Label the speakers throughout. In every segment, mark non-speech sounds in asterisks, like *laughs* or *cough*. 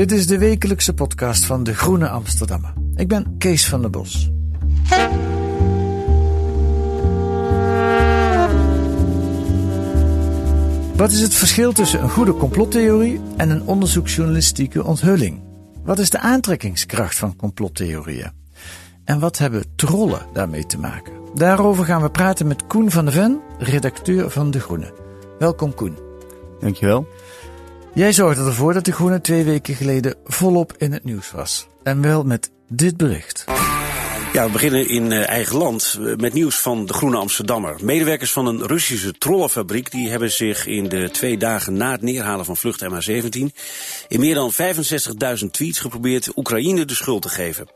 Speaker 1: dit is de wekelijkse podcast van De Groene Amsterdammer. Ik ben Kees van der Bos. Wat is het verschil tussen een goede complottheorie en een onderzoeksjournalistieke onthulling? Wat is de aantrekkingskracht van complottheorieën? En wat hebben trollen daarmee te maken? Daarover gaan we praten met Koen van de Ven, redacteur van De Groene. Welkom Koen.
Speaker 2: Dankjewel.
Speaker 1: Jij zorgde ervoor dat De Groene twee weken geleden volop in het nieuws was. En wel met dit bericht.
Speaker 3: Ja, we beginnen in eh, eigen land eh, met nieuws van de Groene Amsterdammer. Medewerkers van een Russische trollenfabriek die hebben zich in de twee dagen na het neerhalen van vlucht MH17 in meer dan 65.000 tweets geprobeerd Oekraïne de schuld te geven.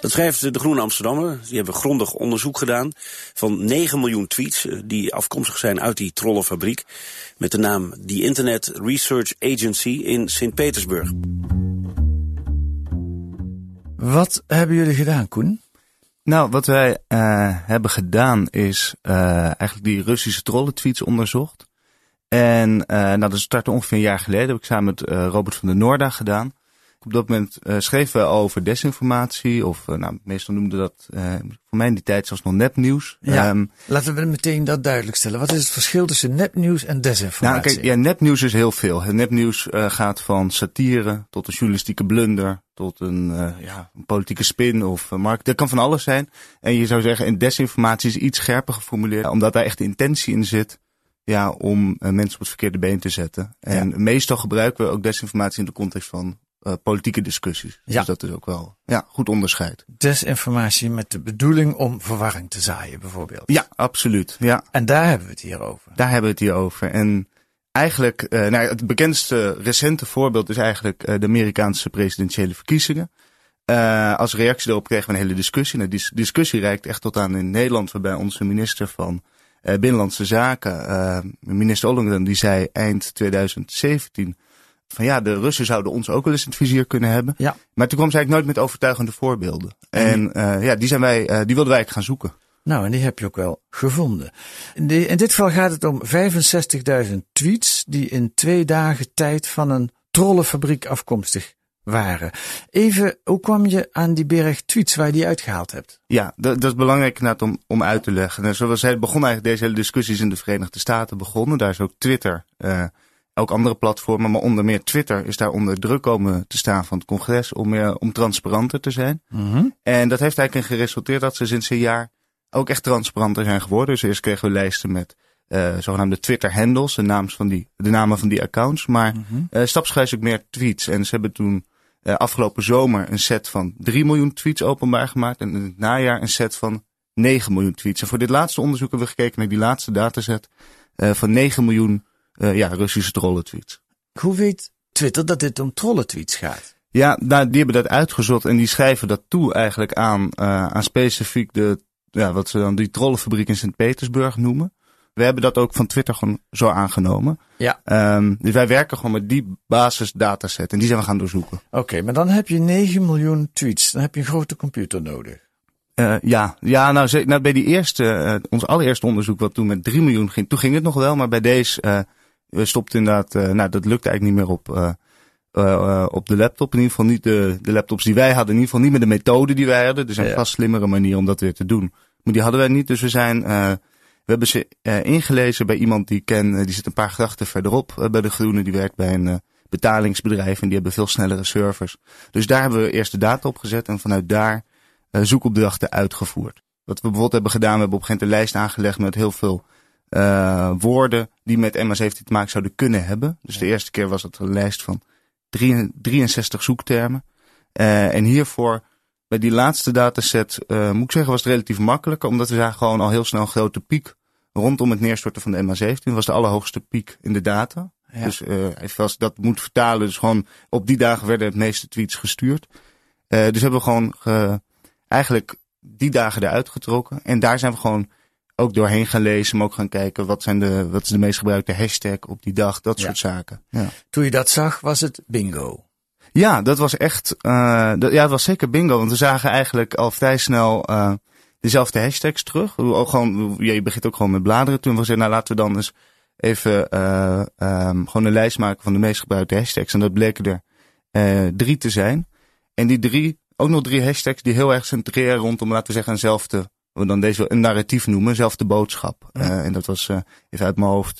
Speaker 3: Dat schrijft de Groene Amsterdammer. Die hebben grondig onderzoek gedaan van 9 miljoen tweets eh, die afkomstig zijn uit die trollenfabriek met de naam The Internet Research Agency in Sint-Petersburg.
Speaker 1: Wat hebben jullie gedaan, Koen?
Speaker 2: Nou, wat wij eh, hebben gedaan is eh, eigenlijk die Russische trollentweets onderzocht. En eh, nou, dat startte ongeveer een jaar geleden. heb ik samen met Robert van der Noorda gedaan. Op dat moment eh, schreven we over desinformatie. Of eh, nou, meestal noemden dat eh, voor mij in die tijd zelfs nog nepnieuws.
Speaker 1: Ja.
Speaker 2: Ehm,
Speaker 1: Laten we meteen dat duidelijk stellen. Wat is het verschil tussen nepnieuws en
Speaker 2: nou,
Speaker 1: desinformatie?
Speaker 2: kijk, ja, nepnieuws is heel veel. Het nepnieuws gaat van satire tot een journalistieke blunder, tot een, ja, een politieke spin of markt. Dat kan van alles zijn. En je zou zeggen, en desinformatie is iets scherper geformuleerd, omdat daar echt de intentie in zit. Ja, om mensen op het verkeerde been te zetten. En meestal gebruiken we ook desinformatie in de context van eh, politieke discussies.
Speaker 1: Ja.
Speaker 2: Dus dat is ook wel ja, goed onderscheid.
Speaker 1: Desinformatie met de bedoeling om verwarring te zaaien, bijvoorbeeld.
Speaker 2: Ja, absoluut. Ja.
Speaker 1: En daar hebben we het hier over.
Speaker 2: Daar hebben we het hier over. En eigenlijk, eh, nou, het bekendste recente voorbeeld is eigenlijk eh, de Amerikaanse presidentiële verkiezingen. Als reactie daarop kregen we een hele discussie. Nou, die dis- discussie reikt echt tot aan in Nederland, waarbij onze minister van Binnenlandse Zaken, minister Ollongren, die zei eind 2017 van ja, de Russen zouden ons ook wel eens in het vizier kunnen hebben.
Speaker 1: Ja.
Speaker 2: Maar toen kwam ze eigenlijk nooit met overtuigende voorbeelden. En eh, ja, die, zijn wij, eh, die wilden wij eigenlijk gaan zoeken.
Speaker 1: Nou, en die heb je ook wel gevonden. In, in dit geval gaat het om 65.000 tweets die in twee dagen tijd van een trollenfabriek afkomstig waren. Even, hoe kwam je aan die berg tweets waar je die uitgehaald hebt?
Speaker 2: Ja, dat, dat is belangrijk om, om uit te leggen. En zoals zij begon eigenlijk deze hele discussies in de Verenigde Staten begonnen. Daar is ook Twitter, eh, ook andere platformen, maar onder meer Twitter is daar onder druk komen te staan van het congres om, meer, om transparanter te zijn. En dat heeft eigenlijk in geresulteerd dat ze sinds een jaar ook echt transparanter zijn geworden. Dus eerst kregen we lijsten met eh zogenaamde Twitter-handles, de, naams van die, de namen van die accounts. Maar eh stapsgewijs ook meer tweets. En ze hebben toen eh, afgelopen zomer een set van 3 miljoen tweets openbaar gemaakt. En in het najaar een set van 9 miljoen tweets. En voor dit laatste onderzoek hebben we gekeken naar die laatste dataset eh, van 9 miljoen eh, ja, Russische trollentweets.
Speaker 1: Hoe weet Twitter dat dit om trollentweets gaat?
Speaker 2: Ja, nou, die hebben dat uitgezocht en die schrijven dat toe eigenlijk aan, eh, aan specifiek de, ja, wat ze dan die trollenfabriek in Sint-Petersburg noemen. We hebben dat ook van Twitter gewoon zo aangenomen.
Speaker 1: Ja.
Speaker 2: Ehm, dus wij werken gewoon met die basisdataset en die zijn we gaan doorzoeken.
Speaker 1: Oké, maar dan heb je 9 miljoen tweets. Dan heb je een grote computer nodig.
Speaker 2: Eh, ja, ja nou, nou bij die eerste, ons allereerste onderzoek wat toen met 3 miljoen ging, toen ging het nog wel, maar bij deze we stopten inderdaad, eh, nou dat lukte eigenlijk niet meer op, eh, eh, op de laptop. In ieder geval niet de, de laptops die wij hadden, in ieder geval niet met de methode die wij hadden. Er zijn
Speaker 1: Ja.
Speaker 2: vast slimmere manieren om dat weer te doen. Maar die hadden wij niet, dus we zijn We hebben ze uh, ingelezen bij iemand die ik ken, die zit een paar grachten verderop uh, bij de Groene. Die werkt bij een betalingsbedrijf en die hebben veel snellere servers. Dus daar hebben we eerst de data op gezet en vanuit daar zoekopdrachten uitgevoerd. Wat we bijvoorbeeld hebben gedaan, we hebben op een gegeven moment een lijst aangelegd met heel veel woorden die met MA17 te maken zouden kunnen hebben. Dus de eerste keer was het een lijst van 63 zoektermen. en hiervoor bij die laatste dataset, uh, moet ik zeggen, was het relatief makkelijk. Omdat we zagen gewoon al heel snel een grote piek rondom het neerstorten van de MH17. Dat was de allerhoogste piek in de data. Ja. Dus uh, even als ik dat moet vertalen, dus gewoon op die dagen werden het meeste tweets gestuurd. Uh, dus hebben we gewoon ge, eigenlijk die dagen eruit getrokken. En daar zijn we gewoon ook doorheen gaan lezen, maar ook gaan kijken wat, zijn de, wat is de meest gebruikte hashtag op die dag, dat soort zaken. Ja.
Speaker 1: Toen je dat zag, was het bingo.
Speaker 2: Ja, dat was echt, uh, dat, ja, het was zeker bingo. Want we zagen eigenlijk al vrij snel uh, dezelfde hashtags terug. Ook gewoon, ja, je begint ook gewoon met bladeren. Toen we zeiden, nou laten we dan eens even uh, um, gewoon een lijst maken van de meest gebruikte hashtags. En dat bleken er drie te zijn. En die drie, ook nog drie hashtags die heel erg centreren rondom, laten we zeggen, eenzelfde, we dan deze een narratief noemen, eenzelfde boodschap. Ja. en dat was even uit mijn hoofd,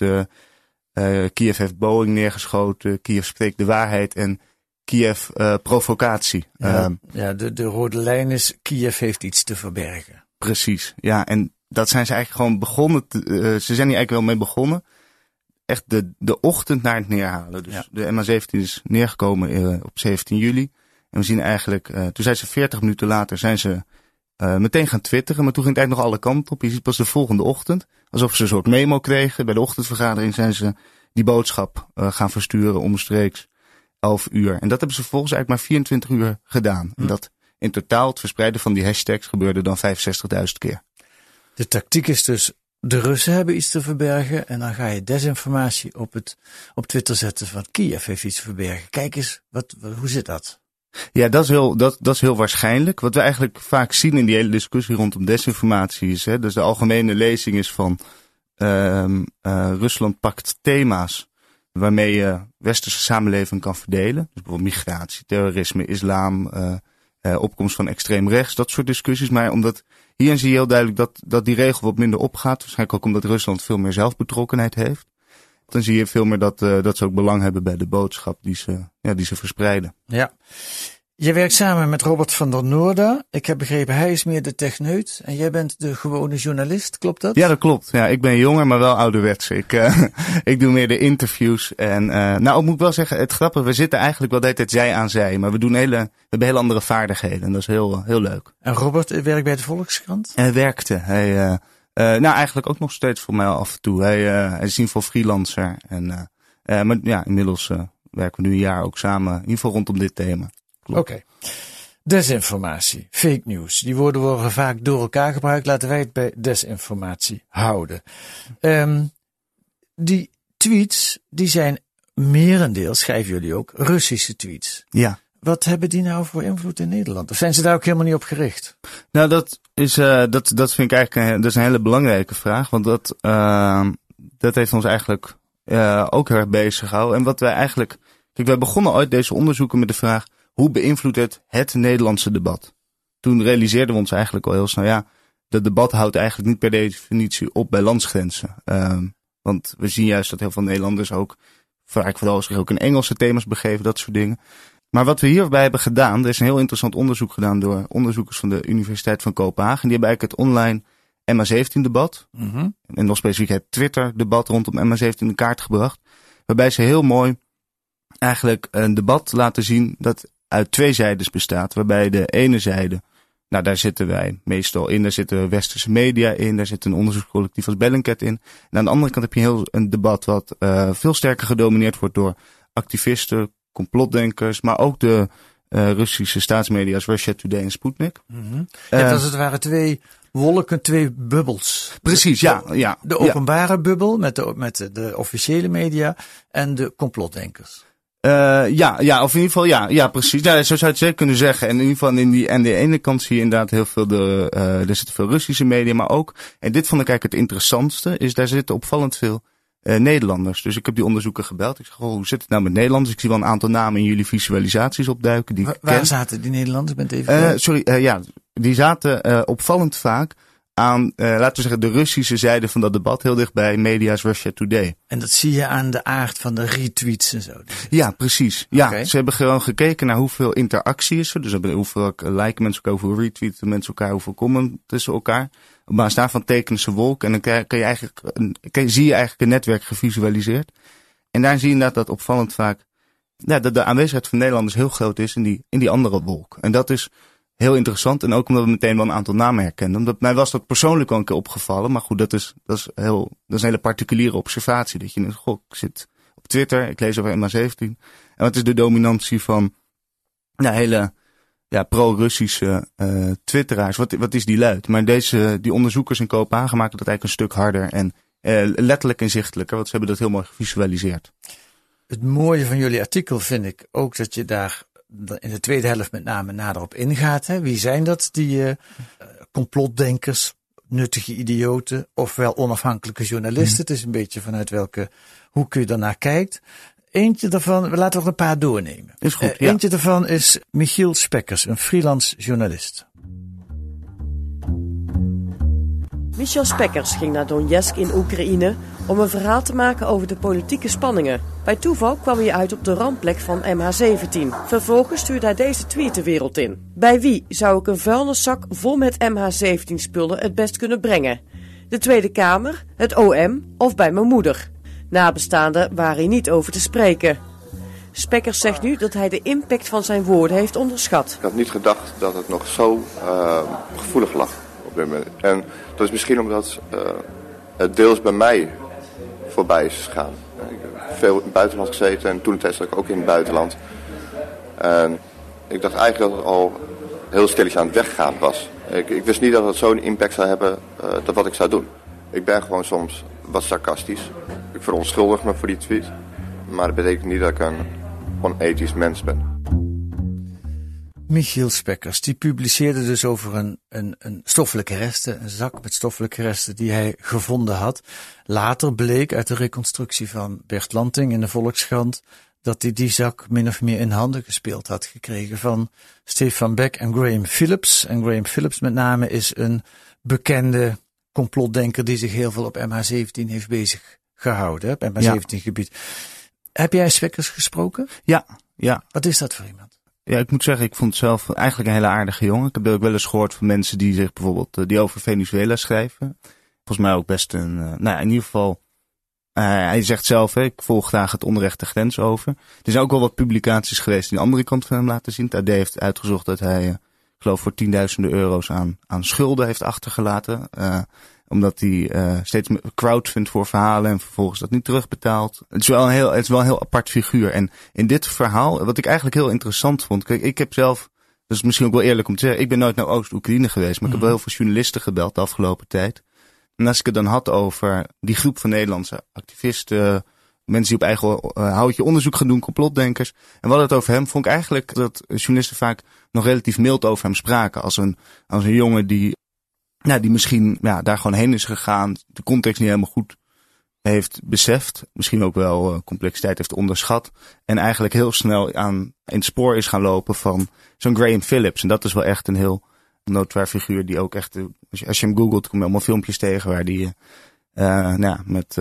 Speaker 2: Kiev heeft Boeing neergeschoten, Kiev spreekt de waarheid en Kiev provocatie.
Speaker 1: Ja, uh, ja de, de rode lijn is Kiev heeft iets te verbergen.
Speaker 2: Precies, ja. En dat zijn ze eigenlijk gewoon begonnen. Te, ze zijn hier eigenlijk wel mee begonnen. Echt de, de ochtend naar het neerhalen. Dus ja. de MH17 is neergekomen op 17 juli. En we zien eigenlijk, toen zijn ze 40 minuten later, zijn ze uh, meteen gaan twitteren. Maar toen ging het eigenlijk nog alle kanten op. Je ziet pas de volgende ochtend, alsof ze een soort memo kregen. Bij de ochtendvergadering zijn ze die boodschap uh, gaan versturen omstreeks 11 uur. En dat hebben ze vervolgens eigenlijk maar 24 uur gedaan. En dat in totaal het verspreiden van die hashtags gebeurde dan 65.000 keer.
Speaker 1: De tactiek is dus, de Russen hebben iets te verbergen en dan ga je desinformatie op, het, op Twitter zetten van Kiev heeft iets te verbergen. Kijk eens, wat, hoe zit dat?
Speaker 2: Ja, dat is, heel, dat, dat is heel waarschijnlijk. Wat we eigenlijk vaak zien in die hele discussie rondom desinformatie is, hè, dus de algemene lezing is van uh, uh, Rusland pakt thema's waarmee je westerse samenleving kan verdelen. Dus bijvoorbeeld migratie, terrorisme, islam, uh, uh, opkomst van extreem rechts, dat soort discussies. Maar omdat hierin zie je heel duidelijk dat, dat die regel wat minder opgaat. Waarschijnlijk ook omdat Rusland veel meer zelfbetrokkenheid heeft. Dan zie je veel meer dat, uh, dat ze ook belang hebben bij de boodschap die ze, ja, die ze verspreiden.
Speaker 1: Ja. Je werkt samen met Robert van der Noorda. Ik heb begrepen, hij is meer de techneut en jij bent de gewone journalist, klopt dat?
Speaker 2: Ja, dat klopt. Ja, ik ben jonger, maar wel ouderwets. Ik, uh, *laughs* ik doe meer de interviews. En uh, nou, ik moet wel zeggen, het grappige, we zitten eigenlijk wel de hele tijd zij aan zij. Maar we doen hele, we hebben hele andere vaardigheden en dat is heel, heel leuk.
Speaker 1: En Robert werkt bij de Volkskrant?
Speaker 2: Hij werkte. Hij, uh, nou, eigenlijk ook nog steeds voor mij af en toe. Hij, hij is in ieder geval freelancer. En, maar ja, inmiddels werken we nu een jaar ook samen, in ieder geval rondom dit thema.
Speaker 1: Oké. Okay. Desinformatie, fake news, die woorden worden vaak door elkaar gebruikt. Laten wij het bij desinformatie houden. Um, die tweets, die zijn merendeel, schrijven jullie ook, Russische tweets.
Speaker 2: Ja.
Speaker 1: Wat hebben die nou voor invloed in Nederland? Of zijn ze daar ook helemaal niet op gericht?
Speaker 2: Nou, dat is, uh, dat, dat vind ik eigenlijk een, dat is een hele belangrijke vraag. Want dat, uh, dat heeft ons eigenlijk uh, ook heel erg bezig gehouden. En wat wij eigenlijk, kijk, wij begonnen ooit deze onderzoeken met de vraag, hoe beïnvloedt het het Nederlandse debat? Toen realiseerden we ons eigenlijk al heel snel, ja, dat debat houdt eigenlijk niet per definitie op bij landsgrenzen. Um, want we zien juist dat heel veel Nederlanders ook vaak vooral zich ook in Engelse thema's begeven, dat soort dingen. Maar wat we hierbij hebben gedaan, er is een heel interessant onderzoek gedaan door onderzoekers van de Universiteit van Kopenhagen. Die hebben eigenlijk het online MA17-debat, mm -hmm. en nog specifiek het Twitter-debat rondom MA17 in kaart gebracht. Waarbij ze heel mooi eigenlijk een debat laten zien dat uit twee zijdes bestaat. Waarbij de ene zijde, nou daar zitten wij meestal in, daar zitten westerse media in, daar zit een onderzoekscollectief als Bellingcat in. En aan de andere kant heb je heel een debat wat uh, veel sterker gedomineerd wordt door activisten, complotdenkers, maar ook de uh, Russische staatsmedia als Russia Today en Sputnik.
Speaker 1: Mm -hmm. het, als het ware twee wolken, twee bubbels.
Speaker 2: Precies, ja. ja
Speaker 1: de openbare ja. bubbel met de, met de, de officiële media en de complotdenkers.
Speaker 2: Uh, ja, ja, of in ieder geval, ja, ja, precies. Ja, zo zou je het zeker kunnen zeggen. En in ieder geval, in die, aan de ene kant zie je inderdaad heel veel de, uh, er zitten veel Russische media, maar ook, en dit vond ik eigenlijk het interessantste, is daar zitten opvallend veel uh, Nederlanders. Dus ik heb die onderzoeker gebeld. Ik zeg, oh, hoe zit het nou met Nederlanders? Ik zie wel een aantal namen in jullie visualisaties opduiken. Die
Speaker 1: waar, waar zaten die Nederlanders? Even
Speaker 2: uh, sorry, uh, ja, die zaten opvallend vaak aan, eh, laten we zeggen, de Russische zijde van dat debat, heel dichtbij Media's Russia Today.
Speaker 1: En dat zie je aan de aard van de retweets en zo.
Speaker 2: Ja, precies. Ja, ze hebben gewoon gekeken naar hoeveel interactie is er. Dus hebben- hoeveel liken mensen elkaar, hoeveel retweeten mensen elkaar, hoeveel comment tussen elkaar. Op basis daarvan tekenen ze wolk en dan kan je eigenlijk, zie je eigenlijk een netwerk gevisualiseerd. En daar zie je inderdaad dat opvallend vaak, ja, dat de aanwezigheid van Nederlanders heel groot is in die, in die andere wolk. En dat is heel interessant. En ook omdat we meteen wel een aantal namen herkenden. Omdat mij was dat persoonlijk wel een keer opgevallen. Maar goed, dat is, dat is, heel, dat is een hele particuliere observatie. Dat je denkt, goh, ik zit op Twitter, ik lees over MH17. En wat is de dominantie van ja, hele ja, pro-Russische eh twitteraars? Wat, wat is die luid? Maar deze, die onderzoekers in Kopenhagen maken dat eigenlijk een stuk harder en eh, letterlijk inzichtelijker. Want ze hebben dat heel mooi gevisualiseerd.
Speaker 1: Het mooie van jullie artikel vind ik ook dat je daar in de tweede helft met name nader op ingaat. Hè? Wie zijn dat, die eh, complotdenkers, nuttige idioten, ofwel onafhankelijke journalisten? Het is een beetje vanuit welke hoek je daarnaar kijkt. Eentje daarvan, we laten er een paar doornemen.
Speaker 2: Is goed,
Speaker 1: Eh,
Speaker 2: ja.
Speaker 1: Eentje daarvan is Michiel Spekkers, een freelance journalist.
Speaker 4: Michel Spekkers ging naar Donetsk in Oekraïne om een verhaal te maken over de politieke spanningen. Bij toeval kwam hij uit op de rampplek van MH17. Vervolgens stuurde hij deze tweet de wereld in. Bij wie zou ik een vuilniszak vol met MH17-spullen het best kunnen brengen? De Tweede Kamer, het OM of bij mijn moeder? Nabestaanden waren niet over te spreken. Spekkers zegt nu dat hij de impact van zijn woorden heeft onderschat.
Speaker 5: Ik had niet gedacht dat het nog zo eh, gevoelig lag op dit moment. En dat is misschien omdat eh, het deels bij mij voorbij is gegaan. Ik heb veel in het buitenland gezeten en toen zat ik ook in het buitenland. En ik dacht eigenlijk dat het al heel stilletjes aan het weggaan was. Ik, wist niet dat het zo'n impact zou hebben eh, dat wat ik zou doen. Ik ben gewoon soms wat sarcastisch. Ik verontschuldig me voor die tweet. Maar dat betekent niet dat ik een onethisch mens ben.
Speaker 1: Michiel Spekkers, die publiceerde dus over een, een, een stoffelijke resten, een zak met stoffelijke resten die hij gevonden had. Later bleek uit de reconstructie van Bert Lanting in de Volkskrant dat hij die zak min of meer in handen gespeeld had gekregen van Stefan Beck en Graham Phillips. En Graham Phillips met name is een bekende complotdenker die zich heel veel op MH17 heeft bezig gehouden, hè, op MH17 gebied. Heb jij Spekkers gesproken?
Speaker 2: Ja, ja.
Speaker 1: Wat is dat voor iemand?
Speaker 2: Ja, ik moet zeggen, ik vond het zelf eigenlijk een hele aardige jongen. Ik heb ook wel eens gehoord van mensen die zich bijvoorbeeld, eh, die over Venezuela schrijven. Volgens mij ook best een, eh, nou ja, in ieder geval, eh, hij zegt zelf, hè, ik volg graag het onrecht de grens over. Er zijn ook wel wat publicaties geweest die de andere kant van hem laten zien. Het AD heeft uitgezocht dat hij, eh, ik geloof voor tienduizenden euro's aan, aan schulden heeft achtergelaten. Eh, omdat hij eh, steeds crowdfundt voor verhalen en vervolgens dat niet terugbetaalt. Het is wel een heel, het is wel een heel apart figuur. En in dit verhaal, wat ik eigenlijk heel interessant vond. Kijk, ik heb zelf, dat is misschien ook wel eerlijk om te zeggen, ik ben nooit naar Oost-Oekraïne geweest, maar ik heb wel heel veel journalisten gebeld de afgelopen tijd. En als ik het dan had over die groep van Nederlandse activisten, mensen die op eigen eh, houtje onderzoek gaan doen, complotdenkers. En hadden het over hem, vond ik eigenlijk dat journalisten vaak nog relatief mild over hem spraken. Als een, als een jongen die nou, die misschien ja, daar gewoon heen is gegaan, de context niet helemaal goed heeft beseft, misschien ook wel uh, complexiteit heeft onderschat en eigenlijk heel snel aan in het spoor is gaan lopen van zo'n Graham Phillips. En dat is wel echt een heel noodwaar figuur die ook echt, uh, als, je, hem googelt, kom je allemaal filmpjes tegen waar die uh, nou met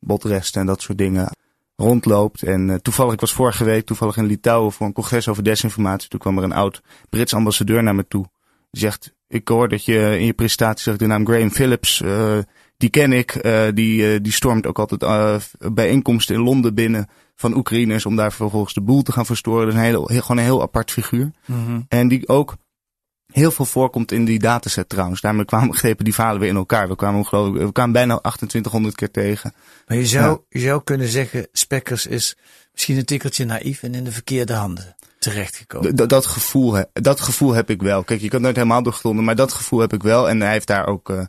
Speaker 2: botresten en dat soort dingen rondloopt. En toevallig, ik was vorige week toevallig in Litouwen voor een congres over desinformatie. Toen kwam er een oud Brits ambassadeur naar me toe. Die zegt, ik hoor dat je in je presentatie zegt de naam Graham Phillips, uh, die ken ik. Uh, die, uh, die stormt ook altijd bijeenkomsten in Londen binnen van Oekraïners om daar vervolgens de boel te gaan verstoren. Dat is een heel, heel, gewoon een heel apart figuur.
Speaker 1: Mhm.
Speaker 2: En die ook heel veel voorkomt in die dataset trouwens. Daarmee kwamen *laughs* grepen die verhalen weer in elkaar. We kwamen, geloof ik, we kwamen bijna 2800 keer tegen.
Speaker 1: Maar je zou, ja. je zou kunnen zeggen, Spekkers is misschien een tikkeltje naïef en in de verkeerde handen terechtgekomen.
Speaker 2: D dat, gevoel, dat gevoel heb ik wel. Kijk, je kan nooit helemaal doorgronden, maar dat gevoel heb ik wel. En hij heeft daar ook, uh, uh,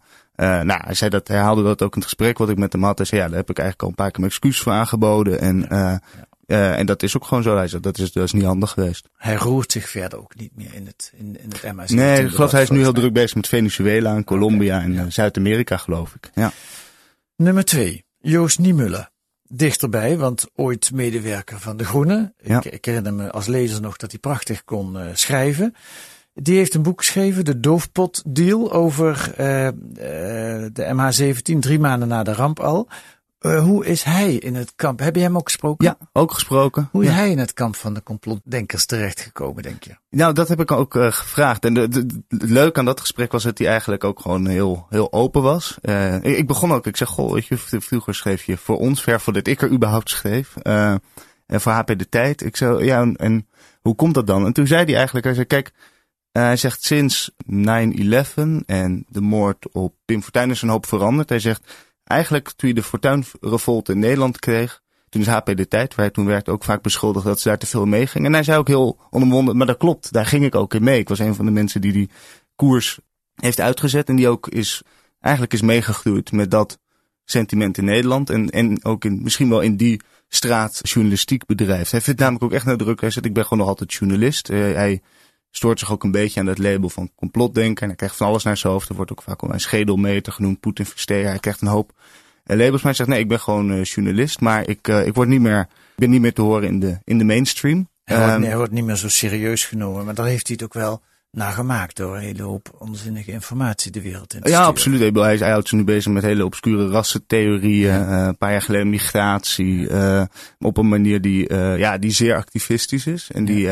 Speaker 2: nou, hij zei dat, hij haalde dat ook in het gesprek wat ik met hem had. Hij zei, ja, daar heb ik eigenlijk al een paar keer mijn excuus voor aangeboden. En, uh, ja. Uh, en dat is ook gewoon zo. Hij zei, dat is, dat is niet handig geweest.
Speaker 1: Hij roert zich verder ook niet meer in het, in, in het MH17.
Speaker 2: Nee, ik geloof hij is nu heel druk bezig met Venezuela en Colombia okay, en. Zuid-Amerika, geloof ik. Ja.
Speaker 1: Nummer twee, Joost Niemuller. Dichterbij, want ooit medewerker van De Groene.
Speaker 2: Ja.
Speaker 1: Ik, ik, herinner me als lezer nog dat hij prachtig kon uh, schrijven. Die heeft een boek geschreven, De Doofpot Deal, over uh, uh, de MH17, drie maanden na de ramp al. Uh, hoe is hij in het kamp? Heb je hem ook gesproken?
Speaker 2: Ja, ook gesproken.
Speaker 1: Hoe is
Speaker 2: ja.
Speaker 1: hij in het kamp van de complotdenkers terechtgekomen, denk je?
Speaker 2: Nou, dat heb ik ook uh, gevraagd. En de, de, de, het leuke aan dat gesprek was dat hij eigenlijk ook gewoon heel, heel open was. Uh, ik, ik, begon ook, ik zeg, goh, weet je, vroeger schreef je voor ons, ver voordat ik er überhaupt schreef. en voor HP De Tijd. Ik zei, ja, en, en, hoe komt dat dan? En toen zei hij eigenlijk, hij zei, kijk, hij zegt sinds 9-11 en de moord op Pim Fortuyn is een hoop veranderd. Hij zegt, Eigenlijk toen je de Fortuyn-revolte in Nederland kreeg, toen is HP de Tijd, waar hij toen werkte, ook vaak beschuldigd dat ze daar te veel mee gingen. En hij zei ook heel onomwonden, maar dat klopt, daar ging ik ook in mee. Ik was een van de mensen die die koers heeft uitgezet en die ook is, eigenlijk is meegegroeid met dat sentiment in Nederland. En, en ook in, misschien wel in die straat journalistiek. Hij vindt namelijk ook echt nadruk, hij zegt ik ben gewoon nog altijd journalist. Uh, hij stoort zich ook een beetje aan dat label van complotdenken. En hij krijgt van alles naar zijn hoofd. Er wordt ook vaak al een schedelmeter genoemd, Poetin versteer. Hij krijgt een hoop labels. Maar hij zegt, nee, ik ben gewoon uh, journalist. Maar ik, uh, ik, word niet meer, ik ben niet meer te horen in de, in de mainstream.
Speaker 1: Hij wordt, um, hij wordt niet meer zo serieus genomen. Maar daar heeft hij het ook wel naar gemaakt door een hele hoop onzinnige informatie de wereld in te
Speaker 2: Ja,
Speaker 1: sturen.
Speaker 2: absoluut. Hij, hij, hij houdt zich nu bezig met hele obscure rassentheorieën. Ja. Uh, een paar jaar geleden migratie. op een manier die, ja, die zeer activistisch is. En die...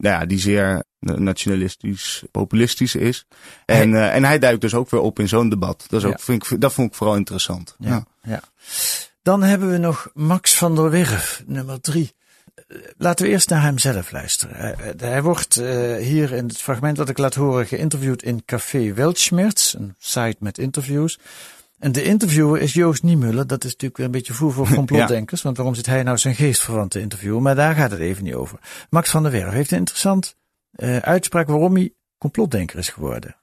Speaker 2: Nou ja, die zeer nationalistisch, populistisch is. En, hij, uh, en hij duikt dus ook weer op in zo'n debat. Dat, is ook, ja. vind ik, dat vond ik vooral interessant.
Speaker 1: Ja, ja. ja. Dan hebben we nog Max van der Werf, nummer drie. Laten we eerst naar hem zelf luisteren. Hij, hij wordt uh, hier in het fragment dat ik laat horen geïnterviewd in Café Weltschmerz, een site met interviews. En de interviewer is Joost Niemuller. Dat is natuurlijk weer een beetje voer voor *laughs* complotdenkers. ja. Want waarom zit hij nou zijn geestverwant te interviewen? Maar daar gaat het even niet over. Max van der Werf heeft een interessant uh, uitspraak waarom hij complotdenker is geworden.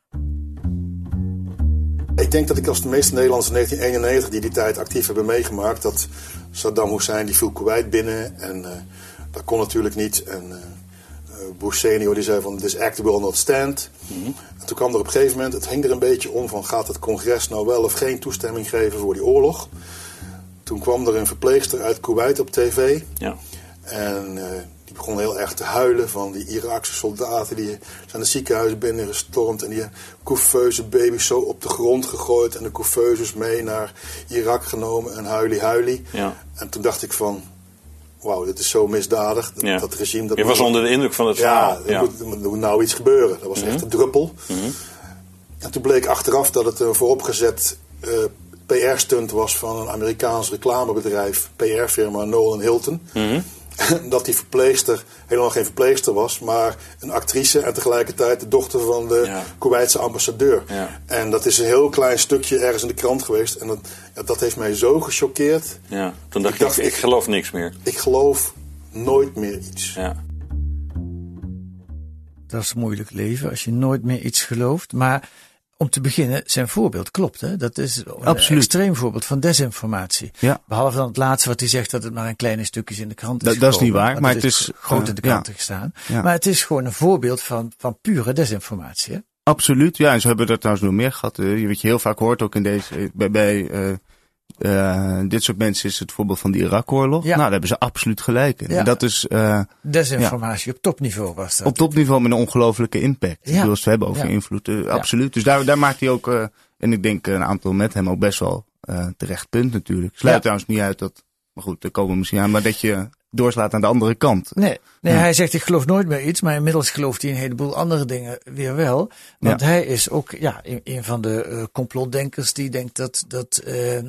Speaker 6: Ik denk dat ik als de meeste Nederlanders in 1991 die die tijd actief hebben meegemaakt... dat Saddam Hussein die viel Kuwait binnen en uh, dat kon natuurlijk niet. En uh, Bush senior die zei van this act will not stand. Mm -hmm. En toen kwam er op een gegeven moment, het hing er een beetje om van gaat het congres nou wel of geen toestemming geven voor die oorlog. Toen kwam er een verpleegster uit Kuwait op tv.
Speaker 3: Ja.
Speaker 6: En uh, die begon heel erg te huilen van die Iraakse soldaten die zijn het ziekenhuis binnengestormd en die couveuse baby's zo op de grond gegooid en de couveuses mee naar Irak genomen en huilie huilie.
Speaker 3: Ja.
Speaker 6: En toen dacht ik van, wauw, dit is zo misdadig. Dat,
Speaker 3: ja.
Speaker 6: dat regime... Dat
Speaker 3: Je was onder de indruk van het
Speaker 6: ja,
Speaker 3: verhaal.
Speaker 6: er, ja, moet, er moet nou iets gebeuren. Dat was
Speaker 3: -hmm.
Speaker 6: echt een druppel.
Speaker 3: -hmm.
Speaker 6: En toen bleek achteraf dat het een vooropgezet uh, PR-stunt was van een Amerikaans reclamebedrijf, PR-firma Nolan Hilton.
Speaker 3: -hmm. *laughs*
Speaker 6: dat die verpleegster helemaal geen verpleegster was, maar een actrice en tegelijkertijd de dochter van de
Speaker 3: ja.
Speaker 6: Kuwaitse ambassadeur.
Speaker 3: Ja.
Speaker 6: En dat is een heel klein stukje ergens in de krant geweest. En dat, ja, dat heeft mij zo gechoqueerd.
Speaker 3: Ja, toen dacht ik, dacht, ik, ik, geloof niks meer.
Speaker 6: Ik geloof nooit meer iets.
Speaker 3: Ja.
Speaker 1: Dat is moeilijk leven als je nooit meer iets gelooft. Maar om te beginnen, zijn voorbeeld klopt. Hè? Dat is een
Speaker 2: Absoluut.
Speaker 1: extreem voorbeeld van desinformatie.
Speaker 2: Ja.
Speaker 1: Behalve dan het laatste wat hij zegt dat het maar een kleine stukjes in de krant is.
Speaker 2: Dat, dat is niet waar,
Speaker 1: maar, het is
Speaker 2: is
Speaker 1: groot
Speaker 2: uh,
Speaker 1: in de kranten
Speaker 2: ja.
Speaker 1: gestaan.
Speaker 2: Ja.
Speaker 1: Maar het is gewoon een voorbeeld van, van pure desinformatie. Hè?
Speaker 2: Absoluut, ja. En zo hebben we dat trouwens nog meer gehad. Uh, wat je heel vaak hoort ook in deze, bij, bij uh, uh, dit soort mensen is het voorbeeld van de Irak-oorlog.
Speaker 1: Ja.
Speaker 2: Nou, daar hebben ze absoluut gelijk in.
Speaker 1: Ja.
Speaker 2: En dat is... Uh,
Speaker 1: Desinformatie op topniveau was dat.
Speaker 2: Op topniveau met een ongelofelijke impact.
Speaker 1: Ja.
Speaker 2: Als we hebben over invloed. Uh, absoluut. Dus daar, daar maakt hij ook, en ik denk een aantal met hem ook best wel terecht punt natuurlijk. Sluit trouwens niet uit dat, maar goed, daar komen we misschien aan, maar dat je doorslaat aan de andere kant.
Speaker 1: Nee, nee
Speaker 2: Ja.
Speaker 1: hij zegt ik geloof nooit meer iets, maar inmiddels gelooft hij een heleboel andere dingen weer wel. Want hij is ook ja, een, een van de uh, complotdenkers die denkt dat, dat uh,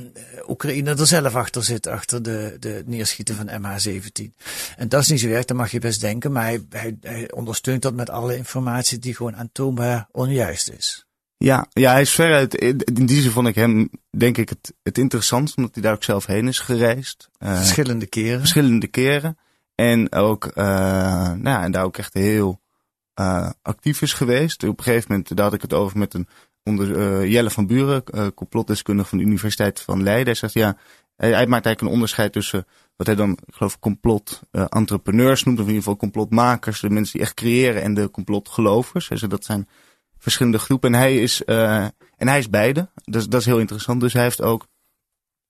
Speaker 1: Oekraïne er zelf achter zit, achter de, de neerschieten van MH17. En dat is niet zo erg, dat mag je best denken, maar hij, hij, hij ondersteunt dat met alle informatie die gewoon aantoonbaar onjuist is.
Speaker 2: Ja, ja, hij is veruit, in die zin vond ik hem, denk ik, het, het interessantst, omdat hij daar ook zelf heen is gereisd. Uh,
Speaker 1: Verschillende keren.
Speaker 2: verschillende keren. En ook, uh, nou ja, en daar ook echt heel uh, actief is geweest. Op een gegeven moment, daar had ik het over met een onder, Jelle van Buren, complotdeskundige van de Universiteit van Leiden. Hij zegt, ja, hij, hij maakt eigenlijk een onderscheid tussen wat hij dan, ik geloof, complot uh, entrepreneurs noemt, of in ieder geval complotmakers, de mensen die echt creëren, en de complotgelovers. Hij zegt, dat zijn verschillende groepen. En hij is, uh, en hij is beide. Dat, is- dat is heel interessant. Dus hij heeft ook.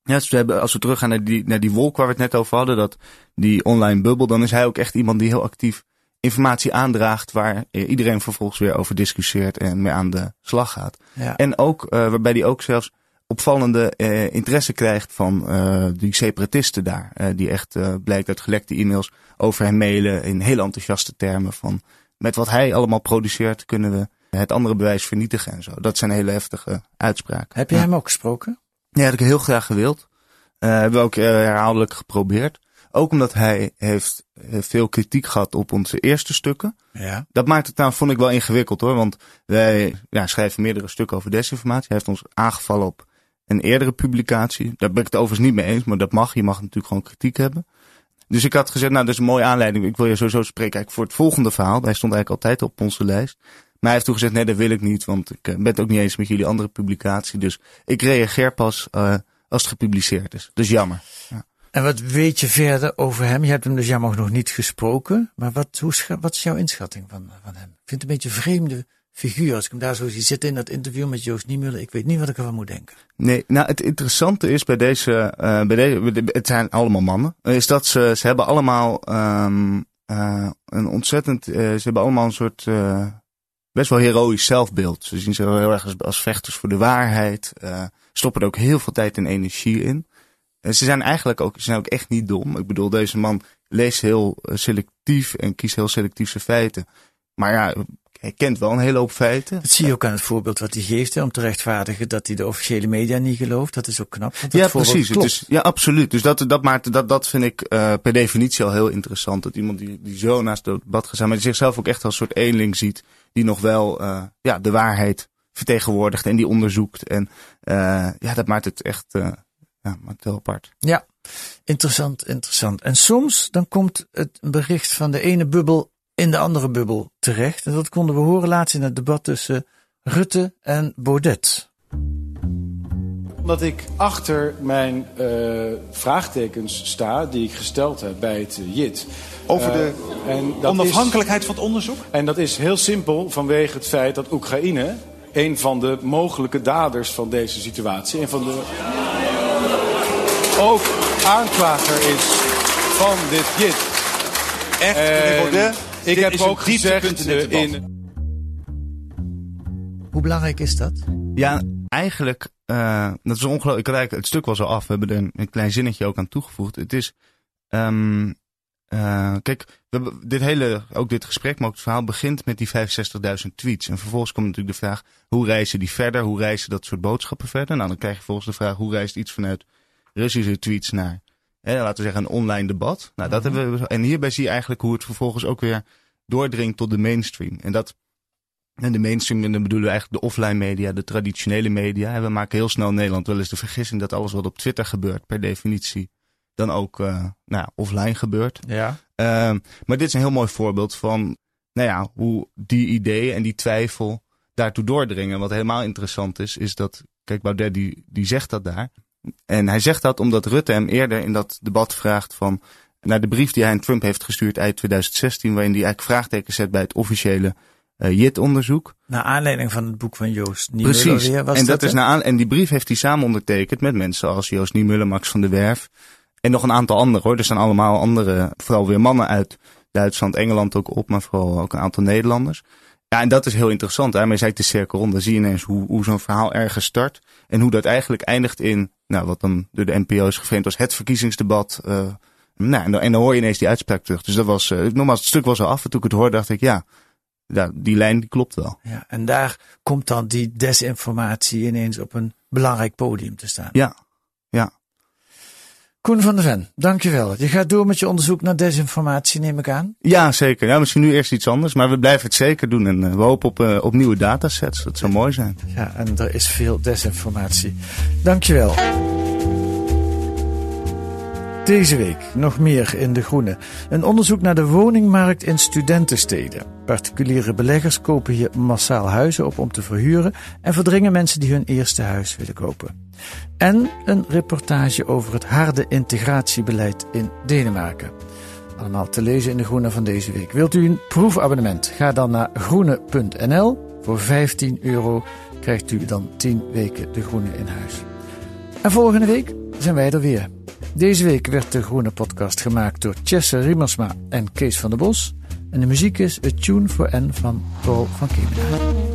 Speaker 2: Ja, dus we hebben, als we teruggaan naar die, naar die wolk waar we het net over hadden, dat die online bubbel, dan is hij ook echt iemand die heel actief informatie aandraagt waar eh, iedereen vervolgens weer over discussieert en mee aan de slag gaat.
Speaker 1: Ja.
Speaker 2: En ook eh, waarbij hij ook zelfs opvallende eh, interesse krijgt van eh, die separatisten daar. Eh, die echt eh, blijkt uit gelekte e-mails over hem mailen in heel enthousiaste termen van met wat hij allemaal produceert kunnen we het andere bewijs vernietigen en zo. Dat zijn hele heftige uitspraken.
Speaker 1: Heb je
Speaker 2: Ja.
Speaker 1: hem ook gesproken?
Speaker 2: Ja, dat heb ik heel graag gewild. Eh hebben we ook eh, herhaaldelijk geprobeerd. Ook omdat hij heeft eh, veel kritiek gehad op onze eerste stukken.
Speaker 1: Ja.
Speaker 2: Dat maakt het nou, vond ik wel ingewikkeld hoor. Want wij ja, schrijven meerdere stukken over desinformatie. Hij heeft ons aangevallen op een eerdere publicatie. Daar ben ik het overigens niet mee eens, maar dat mag. Je mag natuurlijk gewoon kritiek hebben. Dus ik had gezegd, nou, dat is een mooie aanleiding. Ik wil je sowieso spreken eigenlijk voor het volgende verhaal. Hij stond eigenlijk altijd op onze lijst. Maar hij heeft toen gezegd, nee, dat wil ik niet. Want ik eh, ben het ook niet eens met jullie andere publicatie. Dus ik reageer pas eh, als het gepubliceerd is. Dus jammer. Ja.
Speaker 1: En wat weet je verder over hem? Je hebt hem dus jammer genoeg niet gesproken. Maar wat, hoe, wat is jouw inschatting van, van hem? Ik vind het een beetje een vreemde figuur. Als ik hem daar zo zie zitten in dat interview met Joost Niemuller. Ik weet niet wat ik ervan moet denken.
Speaker 2: Nee, nou het interessante is bij deze, eh, bij deze het zijn allemaal mannen, is dat ze, ze hebben allemaal ehm, eh, een ontzettend, ze hebben allemaal een soort best wel heroïsch zelfbeeld. Ze zien zich heel erg als, vechters voor de waarheid, uh, stoppen er ook heel veel tijd en energie in. En ze zijn eigenlijk ook, ze zijn ook echt niet dom. Ik bedoel, deze man leest heel uh, selectief en kiest heel selectief zijn feiten. Maar ja, hij kent wel een hele hoop feiten.
Speaker 1: Dat zie je ook aan het voorbeeld wat hij geeft, hè, om te rechtvaardigen dat hij de officiële media niet gelooft. Dat is ook knap.
Speaker 2: Ja, precies. Is, ja, absoluut. Dus dat, dat, maakt, dat, dat vind ik uh, per definitie al heel interessant. Dat iemand die, die zo naast het debat gaat staan, maar die zichzelf ook echt als een soort eenling ziet, die nog wel uh, ja, de waarheid vertegenwoordigt en die onderzoekt. En uh, ja, dat maakt het echt ja, maakt het heel apart.
Speaker 1: Ja, interessant, interessant. En soms dan komt het bericht van de ene bubbel in de andere bubbel terecht. En dat konden we horen laatst in het debat tussen Rutte en Baudet.
Speaker 7: Omdat ik achter mijn uh, vraagtekens sta die ik gesteld heb bij het JIT.
Speaker 8: Over de
Speaker 7: uh, en dat
Speaker 8: onafhankelijkheid
Speaker 7: is,
Speaker 8: van het onderzoek?
Speaker 7: En dat is heel simpel vanwege het feit dat Oekraïne een van de mogelijke daders van deze situatie. Een van de ook aanklager is van dit JIT.
Speaker 8: Echt, meneer Baudet?
Speaker 7: Ik
Speaker 8: dit
Speaker 7: heb
Speaker 8: is
Speaker 7: ook
Speaker 8: een
Speaker 7: gezegd
Speaker 8: in,
Speaker 7: in
Speaker 1: Hoe belangrijk is dat?
Speaker 2: Ja, eigenlijk, uh, dat is ongelooflijk. Ik het stuk was al af. We hebben er een, klein zinnetje ook aan toegevoegd. Het is, um, uh, kijk, we dit hele, ook dit gesprek, maar ook het verhaal begint met die 65.000 tweets. En vervolgens komt natuurlijk de vraag, hoe reizen die verder? Hoe reizen dat soort boodschappen verder? Nou, dan krijg je vervolgens de vraag, hoe reist iets vanuit Russische tweets naar, hè, laten we zeggen, een online debat? Nou, dat -hmm. hebben we, en hierbij zie je eigenlijk hoe het vervolgens ook weer doordringt tot de mainstream. En dat, en de mainstream, en dan bedoelen we eigenlijk de offline media, de traditionele media. En we maken heel snel in Nederland wel eens de vergissing dat alles wat op Twitter gebeurt, per definitie, dan ook uh, nou ja, offline gebeurt.
Speaker 1: Ja.
Speaker 2: Uh, maar dit is een heel mooi voorbeeld van nou ja, hoe die ideeën en die twijfel daartoe doordringen. Wat helemaal interessant is, is dat, kijk, Baudet die, die zegt dat daar. En hij zegt dat omdat Rutte hem eerder in dat debat vraagt van naar de brief die hij aan Trump heeft gestuurd eind 2016, waarin hij eigenlijk vraagtekens zet bij het officiële uh, JIT-onderzoek.
Speaker 1: Naar aanleiding van het boek van Joost Niemuller
Speaker 2: Precies.
Speaker 1: weer. Was
Speaker 2: en, dat
Speaker 1: dat
Speaker 2: is na aan, en die brief heeft hij samen ondertekend met mensen als Joost Niemuller, Max van der Werf. En nog een aantal anderen hoor. Er staan allemaal andere, vooral weer mannen uit Duitsland, Engeland ook op, maar vooral ook een aantal Nederlanders. Ja, en dat is heel interessant. Daarmee zei ik de cirkel rond. Dan zie je ineens hoe, hoe zo'n verhaal ergens start. En hoe dat eigenlijk eindigt in, nou, wat dan door de NPO is geframed als het verkiezingsdebat. Uh, nou, en dan, en dan hoor je ineens die uitspraak terug. Dus dat was, uh, nogmaals, het stuk was al af. En toen ik het hoorde, dacht ik, ja, ja die lijn die klopt wel.
Speaker 1: Ja, en daar komt dan die desinformatie ineens op een belangrijk podium te staan.
Speaker 2: Ja, ja.
Speaker 1: Koen van der Ven, dankjewel. Je gaat door met je onderzoek naar desinformatie, neem ik aan?
Speaker 2: Ja, zeker. Ja, misschien nu eerst iets anders, maar we blijven het zeker doen. En uh, we hopen op, uh, op nieuwe datasets. Dat zou mooi zijn.
Speaker 1: Ja, en er is veel desinformatie. Dankjewel. Deze week nog meer in De Groene. Een onderzoek naar de woningmarkt in studentensteden. Particuliere beleggers kopen hier massaal huizen op om te verhuren en verdringen mensen die hun eerste huis willen kopen. En een reportage over het harde integratiebeleid in Denemarken. Allemaal te lezen in De Groene van deze week. Wilt u een proefabonnement? Ga dan naar groene.nl. Voor 15 euro krijgt u dan 10 weken De Groene in huis. En volgende week zijn wij er weer. Deze week werd de Groene Podcast gemaakt door Chesse Riemersma en Kees van der Bos. En de muziek is A Tune for N van Paul van Kemenade.